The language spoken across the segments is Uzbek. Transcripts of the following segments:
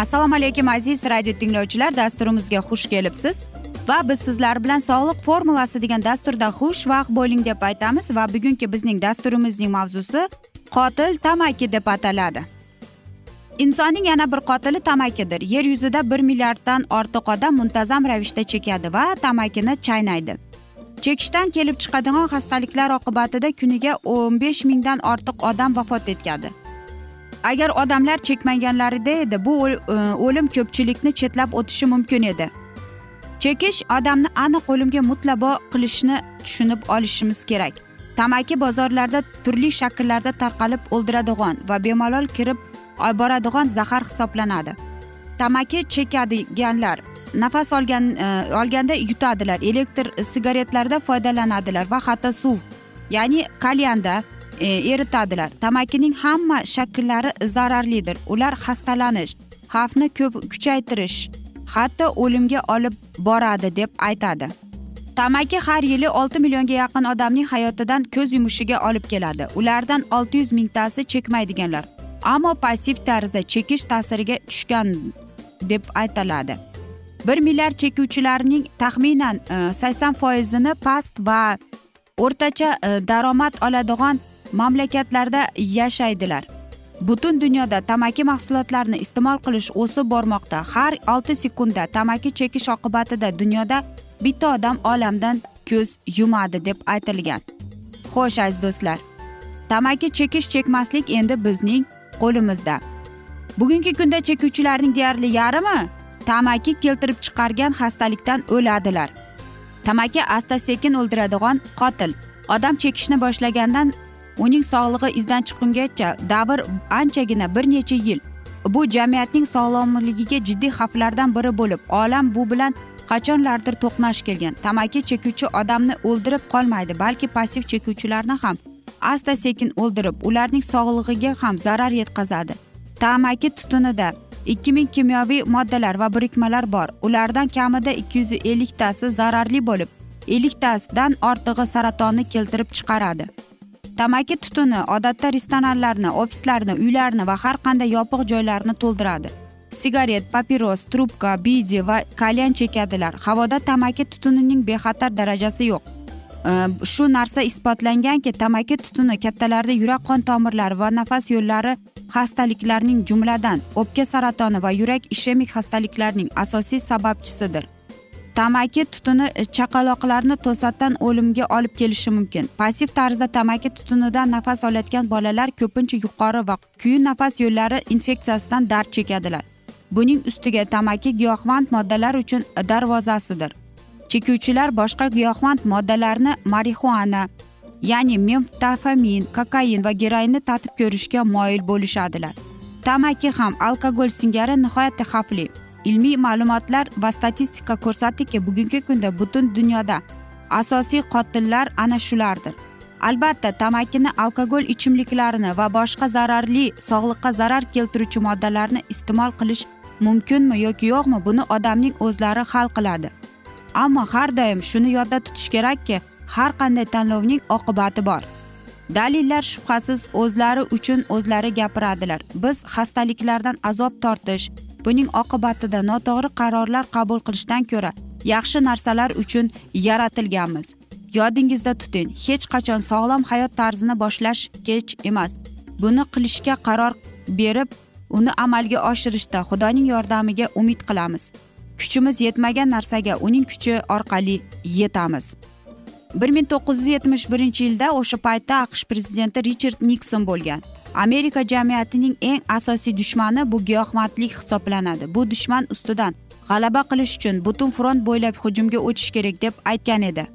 assalomu alaykum aziz radio tinglovchilar. Dasturimizga xush kelibsiz. Va biz sizlar bilan sog'liq formulasi degan dasturda xushvaqt bo'ling deb aytamiz. Va bugungi bizning dasturimizning mavzusi qotil tamaki deb ataladi. Insonning yana bir qotili tamakidir. Yer yuzida bir milliarddan ortiq odam muntazam ravishda chekadi va tamakini chaynaydi. Chekishdan kelib chiqadigan xastaliklar oqibatida kuniga o'n besh mingdan ortiq odam vafot etadi agar odamlar chekmaganlarida edi bu e, o'lim ko'pchilikni chetlab o'tishi mumkin edi. Chekish odamni aniq o'limga mutlabo qilishni tushunib olishimiz kerak. Tamaki bozorlarda turli shakllarda tarqalib o'ldiradigan va bemalol kirib boradigan zahar hisoblanadi. Tamaki chekadiganlar nafas olgan e, olganda yutadilar elektr sigaretlarda foydalanadilar va hatto suv ya'ni kalyanda E, eritadilar. Tamakining hamma shakllari zararlidir. Ular xastalanish xavfni ko'p kuchaytirish hatto o'limga olib boradi deb aytadi. Tamaki har yili olti millionga yaqin odamning hayotidan ko'z yumushiga olib keladi. Ulardan olti yuz mingtasi chekmaydiganlar. Ammo passiv tarzda chekish ta'siriga tushgan deb aytiladi. Bir milliard chekuvchilarning taxminan e, sakson foizini past va o'rtacha e, daromad oladigan mamlakatlarda yashaydilar. Butun dunyoda tamaki mahsulotlarini iste'mol qilish o'sib bormoqda. Har olti sekundda tamaki chekish oqibatida dunyoda bitta odam olamdan ko'z yumadi deb aytilgan. Xo'sh aziz do'stlar tamaki chekish chekmaslik endi bizning qo'limizda. Bugungi kunda chekuvchilarning deyarli yarmi tamaki keltirib chiqargan xastalikdan o'ladilar. Tamaki asta sekin o'ldiradigan qotil. Odam chekishni boshlagandan uning sog'lig'i izdan chiqqungacha davr anchagina bir necha yil. Bu jamiyatning sog'lomligiga jiddiy xavflardan biri bo'lib olam bu bilan qachonlardir to'qnash kelgan. Tamaki chekuvchi odamni o'ldirib qolmaydi balki passiv chekuvchilarni ham asta sekin o'ldirib ularning sog'lig'iga ham zarar yetkazadi. Tamaki tutunida ikki ming kimyoviy moddalar va birikmalar bor. Ulardan kamida ikki yuz elliktasi zararli bo'lib elliktasidan ortig'i saratonni keltirib chiqaradi. Tamaki tutuni odatda restoranlarni ofislarni uylarni va har qanday yopiq joylarni to'ldiradi. Sigaret papiros trubka bidi va kalyan chekadilar. Havoda tamaki tutunining bexatar darajasi yo'q. Ee, shu narsa isbotlanganki tamaki tutuni kattalarda yurak qon tomirlari va nafas yo'llari xastaliklarning jumladan o'pka saratoni va yurak ishemik xastaliklarning asosiy sababchisidir. Tamaki tutuni e, chaqaloqlarni to'satdan o'limga olib kelishi mumkin. Passiv tarzda tamaki tutunidan nafas olayotgan bolalar ko'pincha yuqori va kuyin nafas yo'llari infeksiyasidan dard chekadilar. Buning ustiga tamaki giyohvand moddalar uchun darvozasidir. Chekuvchilar boshqa giyohvand moddalarni marixuana ya'ni memtafamin kokain va geroinni tatib ko'rishga moyil bo'lishadilar. Tamaki ham alkogol singari nihoyatda xavfli. Ilmiy ma'lumotlar va statistika ko'rsatdiki bugungi kunda butun dunyoda. Asosiy qotillar ana shulardir. Albatta tamakini alkogol ichimliklarini va boshqa zararli sog'liqqa zarar keltiruvchi moddalarni iste'mol qilish mumkinmi yoki yo'qmi buni odamning o'zlari hal qiladi. Ammo har doim shuni yodda tutish kerakki har qanday tanlovning oqibati bor. Dalillar shubhasiz o'zlari uchun o'zlari gapiradilar. Biz xastaliklardan azob tortish buning oqibatida noto'g'ri qarorlar qabul qilishdan ko'ra yaxshi narsalar uchun yaratilganmiz. Yodingizda tuting hech qachon sog'lom hayot tarzini boshlash kech emas. Buni qilishga qaror berib uni amalga oshirishda xudoning yordamiga umid qilamiz. Kuchimiz yetmagan narsaga uning kuchi orqali yetamiz. Bir ming to'qqiz yuz yetmish birinchi yilda o'sha paytda aqsh prezidenti richard nikson bo'lgan. Amerika jamiyatining eng asosiy dushmani bu giyohvandlik hisoblanadi. Bu dushman ustidan g'alaba qilish uchun butun front bo'ylab hujumga o'tish kerak deb aytgan edi.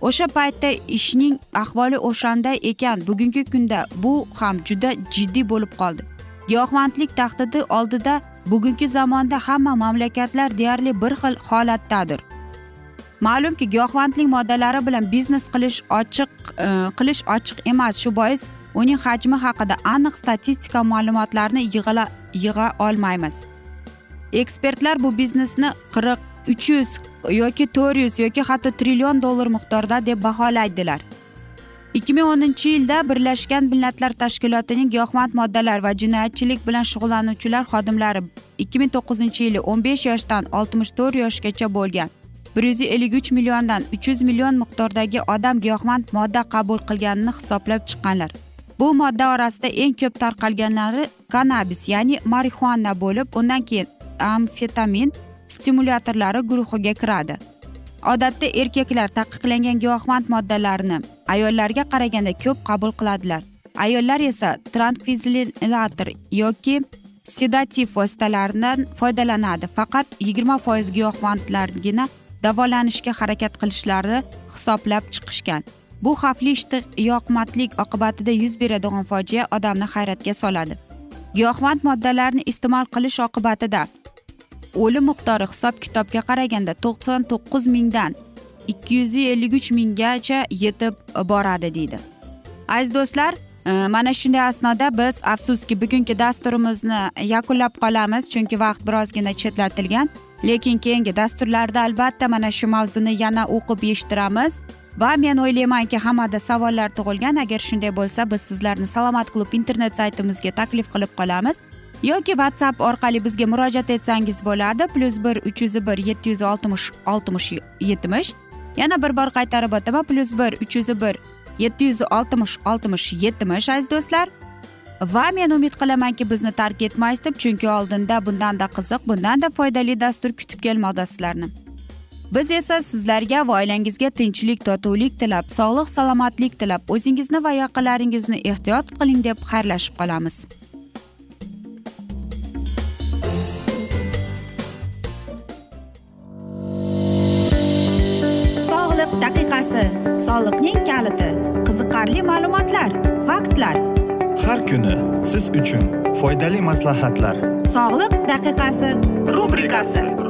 O'sha paytda ishning ahvoli o'shanday ekan bugungi kunda bu ham juda jiddiy bo'lib qoldi. Giyohvandlik tahdidi oldida bugungi zamonda hamma mamlakatlar deyarli bir xil holatdadir. Ma'lumki giyohvandlik moddalari bilan biznes qilish ochiq e, qilish ochiq emas. Shu bois uning hajmi haqida aniq statistika ma'lumotlarini yig'ila yig'a olmaymiz. Ekspertlar bu biznesni qirq uch yuz yoki to'rt yuz yoki hatto trillion dollar miqdorida deb baholaydilar. Ikki ming o'ninchi yilda birlashgan millatlar tashkilotining giyohvand moddalar va jinoyatchilik bilan shug'ullanuvchilar xodimlari ikki ming to'qqizinchi yili o'n besh yoshdan oltmish to'rt yoshgacha bo'lgan. Bir yuz ellik uch milliondan uch yuz million miqdordagi odam giyohvand modda qabul qilganini hisoblab chiqqanlar. Bu modda orasida eng ko'p tarqalganlari kannabis ya'ni marixuana bo'lib undan keyin amfetamin stimulyatorlari guruhiga kiradi. Odatda erkaklar taqiqlangan giyohvand moddalarni ayollarga qaraganda ko'p qabul qiladilar. Ayollar esa trankvizilator yoki sedativ vositalaridan foydalanadi. Faqat yigirma foiz giyohvandlargina davolanishga harakat qilishlari hisoblab chiqishgan. Bu xavfli ishtiyoqmatlik oqibatida yuz beradigan fojia odamni hayratga soladi. Giyohvand moddalarni iste'mol qilish oqibatida o'lim miqdori hisob kitobga qaraganda to'qson to'qqiz mingdan ikki yuz ellik uch minggacha yetib boradi deydi. Aziz do'stlar e, mana shunday asnoda biz afsuski bugungi dasturimizni yakunlab qolamiz chunki vaqt birozgina chetlatilgan. Lekin keyingi dasturlarda albatta mana shu mavzuni yana o'qib eshittiramiz va men o'ylaymanki hammada savollar tug'ilgan. Agar shunday bo'lsa biz sizlarni salomat klub internet saytimizga taklif qilib qolamiz. Yoki whatsapp orqali bizga murojaat etsangiz bo'ladi. Plyus bir uch yuz bir yetti yuz oltmish oltmish yetmish. Yana bir bor qaytarib o'taman. Plyus bir uch yuz bir yetti yuz oltmish oltmish yetmish aziz do'stlar. Va men umid qilamanki bizni tark etmaysiz deb chunki oldinda bundanda qiziq bundanda foydali dastur kutib kelmoqda sizlarni. Biz esa sizlarga va oilangizga tinchlik totuvlik tilab sog'lik salomatlik tilab o'zingizni va yaqinlaringizni ehtiyot qiling deb xayrlashib qolamiz. Sog'liq daqiqasi soliqning kaliti qiziqarli ma'lumotlar faktlar. Har kuni siz uchun foydali maslahatlar. Sog'liq daqiqasi rubrikasi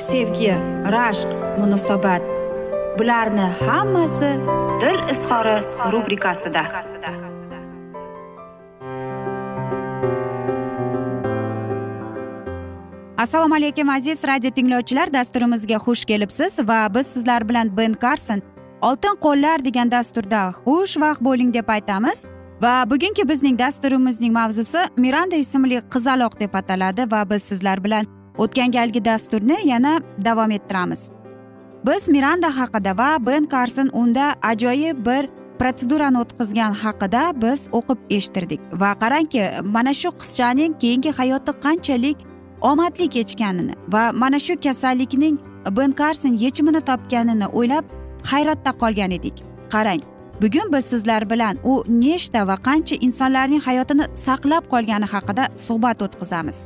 sevgi rashq munosabat. Bularni hammasi dil izhori rubrikasida. Assalomu alaykum aziz radio tinglovchilar. Dasturimizga xush kelibsiz va biz sizlar bilan ben karson oltin qo'llar degan dasturda xushvaqt bo'ling deb aytamiz. Va bugungi bizning dasturimizning mavzusi miranda ismli qizaloq deb ataladi va biz sizlar bilan o'tgan galgi dasturni yana davom ettiramiz. Biz miranda haqida va ben karson unda ajoyib bir protsedurani o'tkazgan haqida biz o'qib eshittirdik. Va qarangki mana shu qizchaning keyingi hayoti qanchalik omadli kechganini va mana shu kasallikning ben karson yechimini topganini o'ylab hayratda qolgan edik. Qarang bugun biz sizlar bilan u nechta va qancha insonlarning hayotini saqlab qolgani haqida suhbat o'tkazamiz.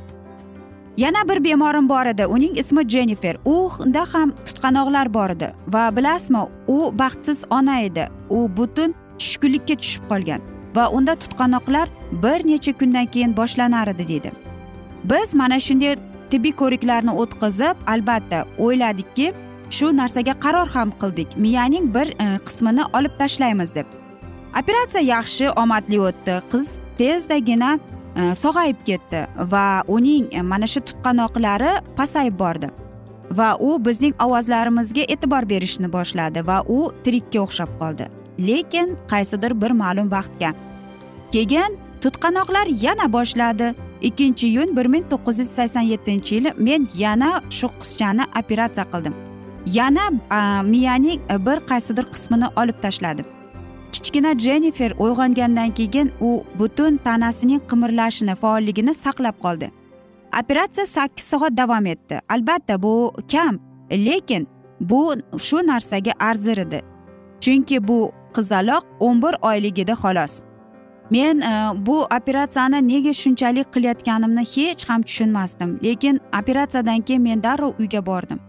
Yana bir bemorim bor edi. Uning ismi jennifer. Unda ham tutqanoqlar bor edi. Va bilasizmi u baxtsiz ona edi. U butun tushkunlikka tushib qolgan va unda tutqanoqlar bir necha kundan keyin boshlanar edi deydi. Biz mana shunday tibbiy ko'riklarni o'tkazib albatta o'yladikki shu narsaga qaror ham qildik. Miyaning bir e, qismini olib tashlaymiz deb. Operatsiya yaxshi omadli o'tdi. Qiz tezdagina sog'ayib ketdi va uning mana shu tutqanoqlari pasayib bordi va u bizning ovozlarimizga e'tibor berishni boshladi va u tirikka o'xshab qoldi lekin qaysidir bir ma'lum vaqtga keyin tutqanoqlar yana boshladi ikkinchi iyun bir ming to'qqiz yuz sakson yettinchi yili men yana shu qizchani operatsiya qildim yana miyaning bir qaysidir qismini olib tashladim kichkina jennifer uyg'ongandan keyin u butun tanasining qimirlashini faolligini saqlab qoldi. Operatsiya sakkiz soat davom etdi. Albatta bu kam lekin bu shu narsaga arzir edi. Chunki bu qizaloq o'n bir oyligida xolos. Men e, bu operatsiyani nega shunchalik qilayotganimni hech ham tushunmasdim lekin operatsiyadan keyin men darrov uyga bordim.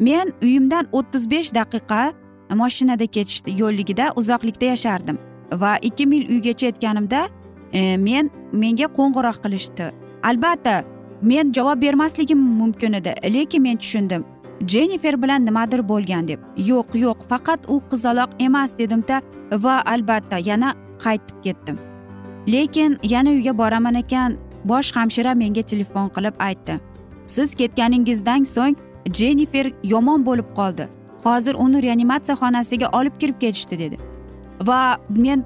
Men uyimdan o'ttiz besh daqiqa moshinada ketishdi yo'lligida uzoqlikda yashardim va ikki mil uygacha yetganimda e, men menga qo'ng'iroq qilishdi. Albatta men javob bermasligim mumkin edi lekin men tushundim. Jennifer bilan nimadir bo'lgan deb. Yo'q yo'q faqat u qizaloq emas dedimda va albatta yana qaytib ketdim. Lekin yana uyga boraman ekan bosh hamshira menga telefon qilib aytdi. Siz ketganingizdan so'ng jennifer yomon bo'lib qoldi. Hozir uni reanimatsiya xonasiga olib kirib ketishdi dedi. Va men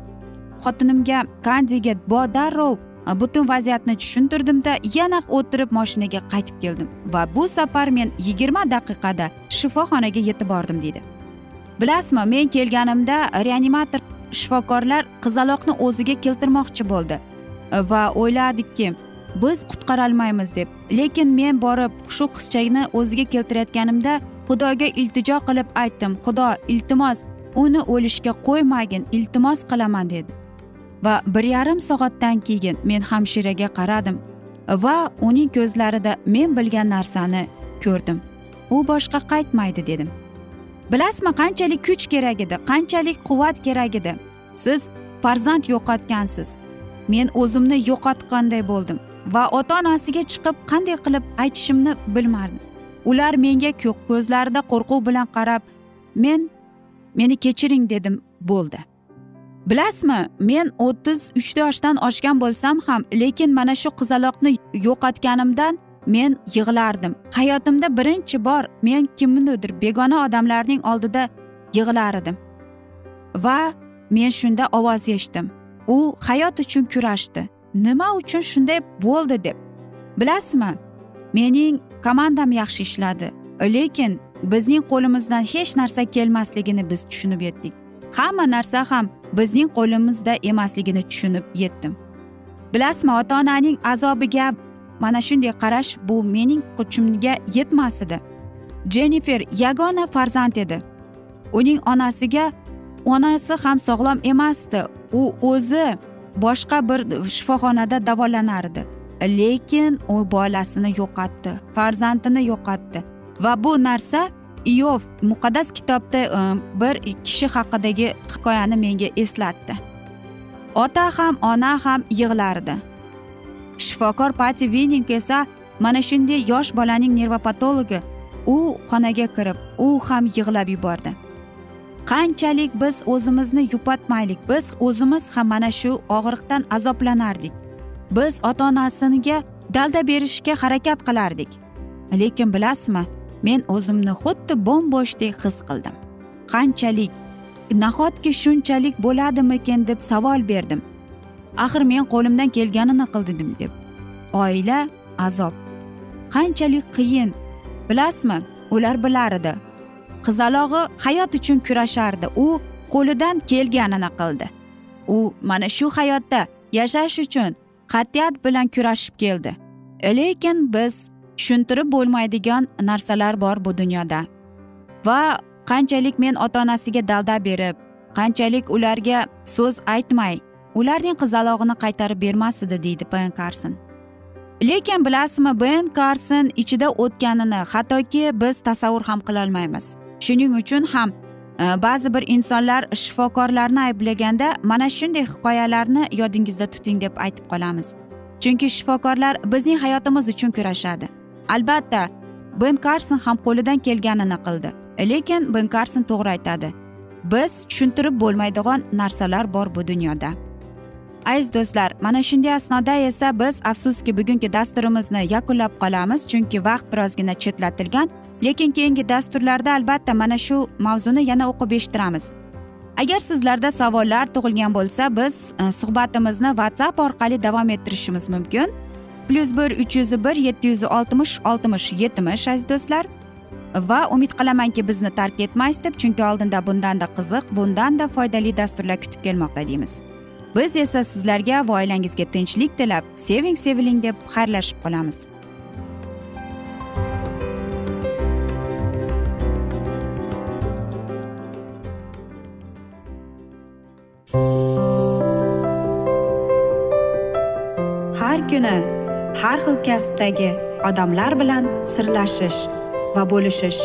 xotinimga kandiga darrov butun vaziyatni tushuntirdimda yana o'tirib moshinaga qaytib keldim va bu safar men yigirma daqiqada shifoxonaga yetib bordim deydi bilasizmi men kelganimda reanimator shifokorlar qizaloqni o'ziga keltirmoqchi bo'ldi va o'yladikki biz qutqarolmaymiz deb. Lekin men borib shu qizchani o'ziga keltirayotganimda xudoga iltijo qilib aytdim xudo iltimos uni o'lishga qo'ymagin iltimos qilaman dedi. Va bir yarim soatdan keyin men hamshiraga qaradim va uning ko'zlarida men bilgan narsani ko'rdim. U boshqa qaytmaydi dedim. Bilasizmi qanchalik kuch kerak edi qanchalik quvvat kerak edi? Siz farzand yo'qotgansiz. Men o'zimni yo'qotganday bo'ldim va ota onasiga chiqib qanday qilib aytishimni bilmardim. Ular menga ko'zlarida qo'rquv bilan qarab men meni kechiring dedim bo'ldi. Bilasizmi men o'ttiz uchta yoshdan oshgan bo'lsam ham lekin mana shu qizaloqni yo'qotganimdan men yig'lardim. Hayotimda birinchi bor men kimnidir begona odamlarning oldida yig'lar edim va men shunda ovoz eshitdim u hayot uchun kurashdi. Nima uchun shunday bo'ldi deb. Bilasizmi mening komandam yaxshi ishladi. Lekin bizning qo'limizdan hech narsa kelmasligini biz tushunib yetdik. Hamma narsa ham bizning qo'limizda emasligini tushunib yetdim. Bilasizmi ota onaning azobiga mana shunday qarash bu mening kuchimga yetmas edi. Jennifer yagona farzand edi. Uning onasiga onasi ham sog'lom emasdi. U o'zi boshqa bir shifoxonada davolanardi. Lekin u bolasini yo'qotdi farzandini yo'qotdi. Va bu narsa iyov muqaddas kitobda e, bir kishi haqidagi hikoyani menga eslatdi. Ota ham ona ham yig'lardi. Shifokor pati vining esa mana shunday yosh bolaning nervopatologi. U xonaga kirib u ham yig'lab yubordi. Qanchalik biz o'zimizni yupatmaylik biz o'zimiz ham mana shu og'riqdan azoblanardik. Biz ota onasiga dalda berishga harakat qilardik. Lekin bilasizmi men o'zimni xuddi bo'mbo'shdek his qildim. Qanchalik nahotki shunchalik bo'ladimikin deb savol berdim. Axir men qo'limdan kelganini qildim deb. Oila azob. Qanchalik qiyin. Bilasizmi ular bilar edi qizalog'i hayot uchun kurashardi. U qo'lidan kelganini qildi. U mana shu hayotda yashash uchun qat'iyat bilan kurashib keldi. Lekin biz tushuntirib bo'lmaydigan narsalar bor bu dunyoda. Va qanchalik men ota onasiga dalda berib qanchalik ularga so'z aytmay ularning qizalog'ini qaytarib bermas edi deydi ben karson lekin bilasizmi ben karson ichida o'tganini hattoki biz tasavvur ham qilolmaymiz. Shuning uchun ham ba'zi bir insonlar shifokorlarni ayblaganda mana shunday hikoyalarni yodingizda tuting deb aytib qolamiz chunki shifokorlar bizning hayotimiz uchun kurashadi. Albatta ben karson ham qo'lidan kelganini qildi. Lekin ben karson to'g'ri aytadi. Biz tushuntirib bo'lmaydigan narsalar bor bu dunyoda aziz do'stlar mana shunday asnoda esa biz afsuski bugungi dasturimizni yakunlab qolamiz chunki vaqt birozgina chetlatilgan lekin keyingi dasturlarda albatta mana shu mavzuni yana o'qib eshittiramiz. Agar sizlarda savollar tug'ilgan bo'lsa biz e, suhbatimizni whatsapp orqali davom ettirishimiz mumkin. Plyus bir uch yuz bir yetti yuz oltmish oltmish yetmish aziz do'stlar. Va umid qilamanki bizni tark etmaysiz deb chunki oldinda bundanda qiziq bundanda foydali dasturlar kutib kelmoqda deymiz. Biz esa sizlarga va oilangizga tinchlik tilab seving seviling deb xayrlashib qolamiz. Har kuni har xil kasbdagi odamlar bilan sirlashish va bo'lishish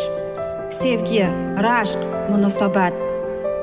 sevgi rashq munosabat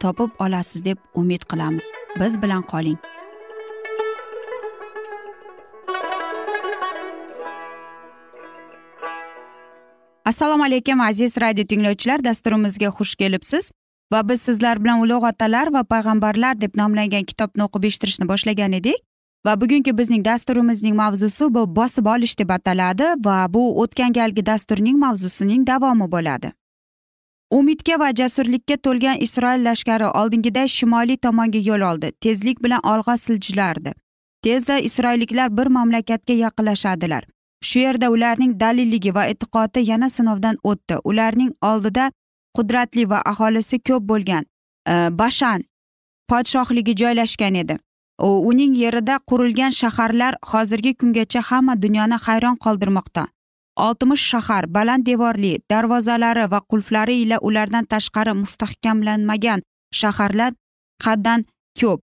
topib olasiz deb umid qilamiz. Biz bilan qoling. Assalomu alaykum aziz radio tinglovchilar. Dasturimizga xush kelibsiz va biz sizlar bilan ulug' otalar va payg'ambarlar deb nomlangan kitobni o'qib eshittirishni boshlagan edik. Va bugungi bizning dasturimizning mavzusi bu bosib olish deb ataladi va bu o'tgan galgi dasturning mavzusining davomi bo'ladi. Umidga va jasurlikka to'lgan isroil lashkari oldingiday shimoliy tomonga yo'l oldi. Tezlik bilan olg'a siljilardi. Tezda isroilliklar bir mamlakatga yaqinlashadilar. Shu yerda ularning dalilligi va e'tiqodi yana sinovdan o'tdi. Ularning oldida qudratli va aholisi ko'p bo'lgan e, bashan podshohligi joylashgan edi. Uning yerida qurilgan shaharlar hozirgi kungacha hamma dunyoni hayron qoldirmoqda. Oltmish shahar baland devorli darvozalari va qulflari ila ulardan tashqari mustahkamlanmagan shaharlar qaddan ko'p.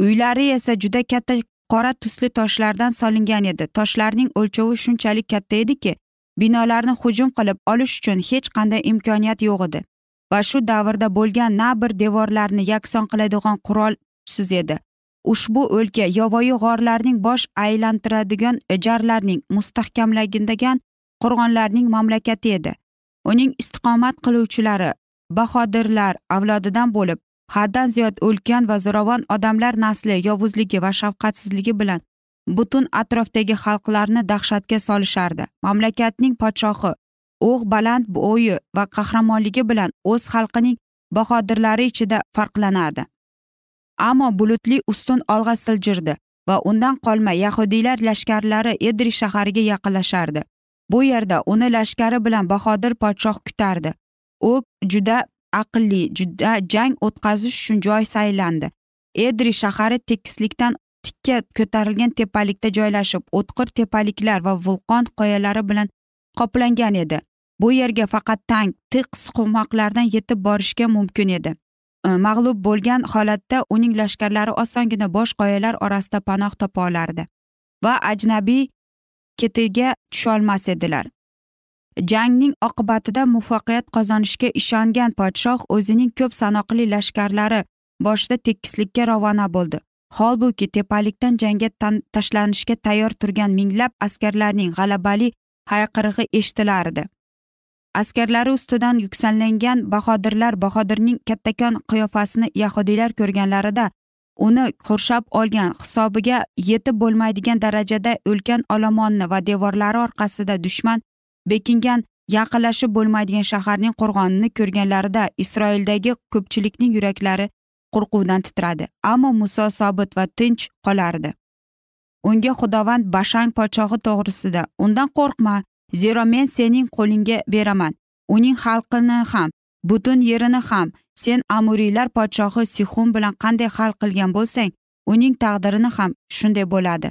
Uylari esa juda katta qora tusli toshlardan solingan edi. Toshlarning o'lchovi shunchalik katta ediki binolarni hujum qilib olish uchun hech qanday imkoniyat yo'q edi va shu davrda bo'lgan na bir devorlarni yakson qiladigan qurolsiz edi. Ushbu o'lka yovvoyi g'orlarning bosh aylantiradigan jarlarning mustahkamlagidagan qo'rg'onlarning mamlakati edi. Uning istiqomat qiluvchilari bahodirlar avlodidan bo'lib haddan ziyod ulkan va zo'ravon odamlar nasli yovuzligi va shafqatsizligi bilan butun atrofdagi xalqlarni dahshatga solishardi. Mamlakatning podshohi o'g' baland bo'yi va qahramonligi bilan o'z xalqining bahodirlari ichida farqlanadi. Ammo bulutli ustun olg'a siljirdi va undan qolmay yahudiylar lashkarlari edri shahariga yaqinlashardi. Bu yerda uni lashkari bilan bahodir podshoh kutardi. U juda aqlli juda jang o'tkazish uchun joy saylandi. Edri shahari tekislikdan tikka ko'tarilgan tepalikda joylashib o'tqir tepaliklar va vulqon qoyalari bilan qoplangan edi. Bu yerga faqat tang tiq suqmoqlardan yetib borishga mumkin edi. E, mag'lub bo'lgan holatda uning lashkarlari osongina bosh qoyalar orasida panoh topa olardi va ajnabiy ketiga tusholmas edilar. Jangning oqibatida muvaffaqiyat qozonishga ishongan podshoh o'zining ko'p sanoqli lashkarlari boshida tekislikka ravona bo'ldi. Holbuki tepalikdan jangga tashlanishga tayyor turgan minglab askarlarning g'alabali hayqirig'i eshitilardi. Askarlari ustidan yuksallangan bahodirlar bahodirning kattakon qiyofasini yahudiylar ko'rganlarida uni qurshab olgan hisobiga yetib bo'lmaydigan darajada ulkan olomonni va devorlari orqasida dushman bekingan yaqinlashib bo'lmaydigan shaharning qo'rg'onini ko'rganlarida isroildagi ko'pchilikning yuraklari qo'rquvdan titradi. Ammo muso sobit va tinch qolardi. Unga xudovand bashang podshohi to'g'risida undan qo'rqma zero men sening qo'lingga beraman. Uning xalqini ham butun yerini ham sen amuriylar podshohi sixun bilan qanday hal qilgan bo'lsang uning taqdirini ham shunday bo'ladi.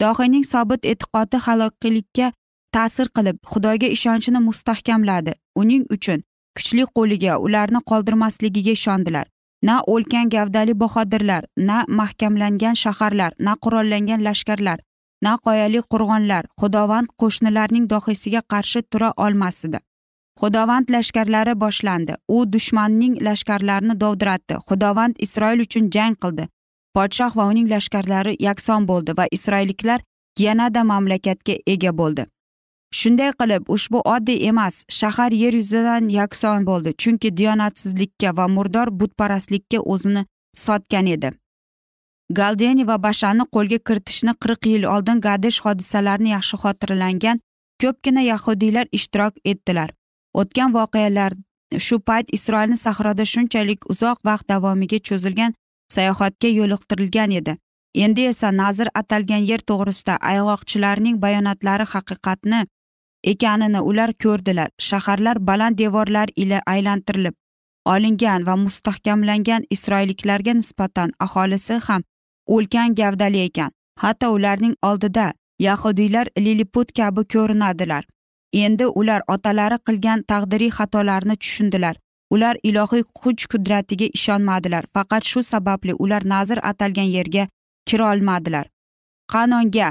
Dohiyning sobit e'tiqodi halokilikka ta'sir qilib xudoga ishonchini mustahkamladi. Uning uchun kuchli qo'liga ularni qoldirmasligiga ishondilar. Na o'lkan gavdali bahodirlar na mahkamlangan shaharlar na qurollangan lashkarlar na qoyali qo'rg'onlar xudovand qo'shnilarning dohiysiga qarshi tura olmasdi. Xudovand lashkarlari boshlandi. U dushmanning lashkarlarini dovdiratdi. Xudovand isroil uchun jang qildi. Podshoh va uning lashkarlari yakson bo'ldi va isroilliklar yanada mamlakatga ega bo'ldi. Shunday qilib ushbu oddiy emas shahar yer yuzidan yakson bo'ldi chunki diyonatsizlikka va murdor butparastlikka o'zini sotgan edi. Galdeni va bashanni qo'lga kiritishni qirq yil oldin gadish hodisalarini yaxshi xotirlangan ko'pgina yahudiylar ishtirok etdilar. O'tgan voqealar shu payt isroilni sahroda shunchalik uzoq vaqt davomiga cho'zilgan sayohatga yo'liqtirilgan edi. Endi esa nazr atalgan yer to'g'risida ayg'oqchilarning bayonotlari haqiqatni ekanini ular ko'rdilar. Shaharlar baland devorlar ila aylantirilib olingan va mustahkamlangan isroilliklarga nisbatan aholisi ham ulkan gavdali ekan. Hatto ularning oldida yahudiylar liliput kabi ko'rinadilar. Endi ular otalari qilgan taqdiriy xatolarni tushundilar. Ular ilohiy kuch qudratiga ishonmadilar. Faqat shu sababli ular nazr atalgan yerga kirolmadilar qanonga?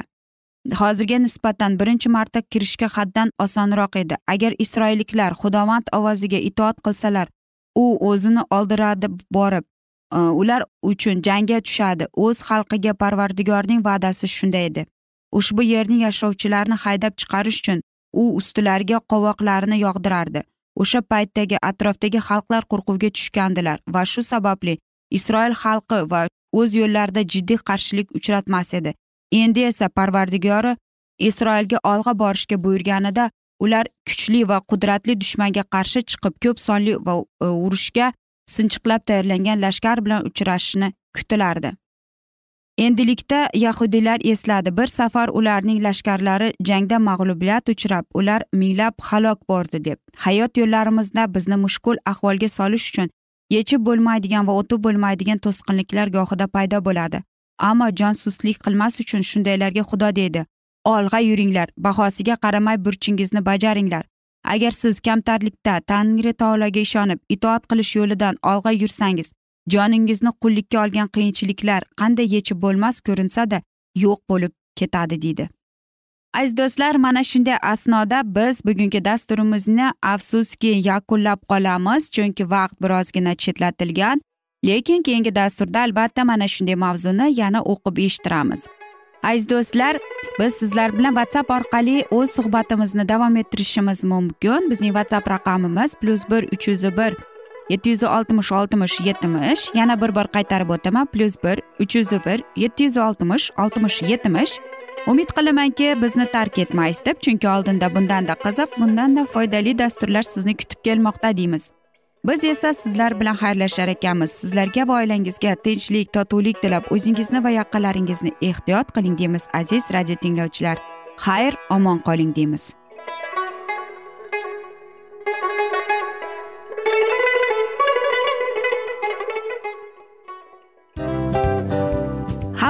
Hozirga nisbatan birinchi marta kirishga haddan osonroq edi. Agar isroilliklar xudovand ovoziga itoat qilsalar u o'zini oldiradi borib. Ular uchun jangga tushadi. O'z xalqiga parvardigorning va'dasi shunday edi. Ushbu yerning yashovchilarini haydab chiqarish uchun u ustilariga qovoqlarini yog'dirardi. O'sha paytdagi atrofdagi xalqlar qo'rquvga tushgandilar va shu sababli isroil xalqi va o'z yo'llarida jiddiy qarshilik uchratmas edi. Endi esa parvardigori isroilga olg'a borishga buyurganida ular kuchli va qudratli dushmanga qarshi chiqib ko'p sonli va e, urushga sinchiqlab tayyorlangan lashkar bilan uchrashishni kutilardi. Endilikda yahudiylar esladi. Bir safar ularning lashkarlari jangda mag'lubiyat uchrab ular minglab halok bo'ldi deb. Hayot yo'llarimizda bizni mushkul ahvolga solish uchun yechib bo'lmaydigan va o'tib bo'lmaydigan to'sqinliklar gohida paydo bo'ladi. Ammo jonsuslik qilmas uchun shundaylarga xudo deydi. Olg'a yuringlar bahosiga qaramay burchingizni bajaringlar. Agar siz kamtarlikda tangri taologa ishonib itoat qilish yo'lidan olg'a yursangiz joningizni qullikka olgan qiyinchiliklar qanday yechib bo'lmas ko'rinsada yo'q bo'lib ketadi deydi. Aziz do'stlar mana shunday asnoda biz bugungi dasturimizni afsuski yakunlab qolamiz chunki vaqt birozgina chetlatilgan. Lekin keyingi dasturda albatta mana shunday mavzuni yana o'qib eshittiramiz. Aziz do'stlar biz sizlar bilan whatsapp orqali o'z suhbatimizni davom ettirishimiz mumkin. Bizning whatsapp raqamimiz plyus bir uch yuz bir yetti yuz oltmish oltmish yetmish yana bir bor qaytarib o'taman. Plyus bir uch yuz bir yetti yuz oltmish oltmish yetmish. Umid qilamanki bizni tark etmaysiz deb chunki oldinda bundanda qiziq bundanda foydali dasturlar sizni kutib kelmoqda deymiz. Biz esa sizlar bilan xayrlashar ekanmiz. Sizlarga va oilangizga tinchlik totuvlik tilab o'zingizni va yaqinlaringizni ehtiyot qiling deymiz aziz radio tinglovchilar. Xayr omon qoling deymiz.